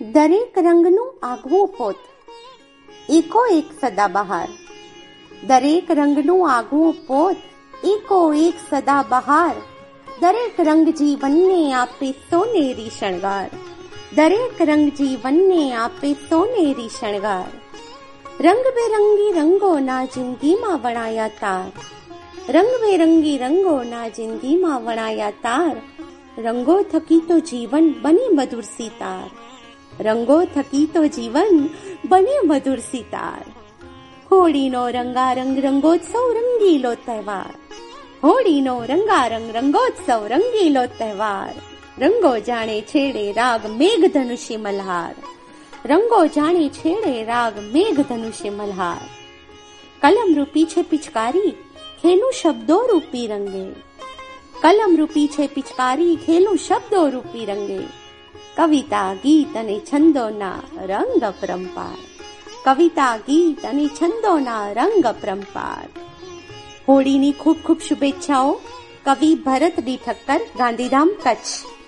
દરેક રંગનું આગવું પોત. એકો એક સદાબહાર. દરેક રંગનું આગવું પોત, એકો એક સદાબહાર. દરેક રંગ જીવનને આપે સોનેરી શણગાર દરેક રંગ જીવનને આપે સોનેરી શણગાર રંગબેરંગી રંગોના જિંદગીમાં વણાયા તાર. રંગબેરંગી રંગોના જિંદગીમાં વણાયા તાર. રંગો થકી તો જીવન બની મધુર સિતાર. રંગો થકી તો જીવન બને મધુર સિતાર હોળીનો રંગારંગ રંગોત્સવ રંગીલો તહેવાર હોળીનો રંગારંગ રંગોત્સવ રંગીલો તહેવાર રંગો જાણે છેડે રાગ મેઘ ધનુષી મલ્હાર રંગો જાણે છેડે રાગ મેઘ ધનુષી મલ્હાર કલમ રૂપી છે પિચકારી ખેલું શબ્દો રૂપી રંગે કલમ રૂપી છે પિચકારી ખેલું શબ્દો રૂપી રંગે કવિતા ગીત અને છંદોના રંગ પરંપાર કવિતા ગીત અને છંદોના રંગ પરંપાર હોળીની ખૂબ ખૂબ શુભેચ્છાઓ કવિ ભરત ડી ઠક્કર ગાંધીધામ કચ્છ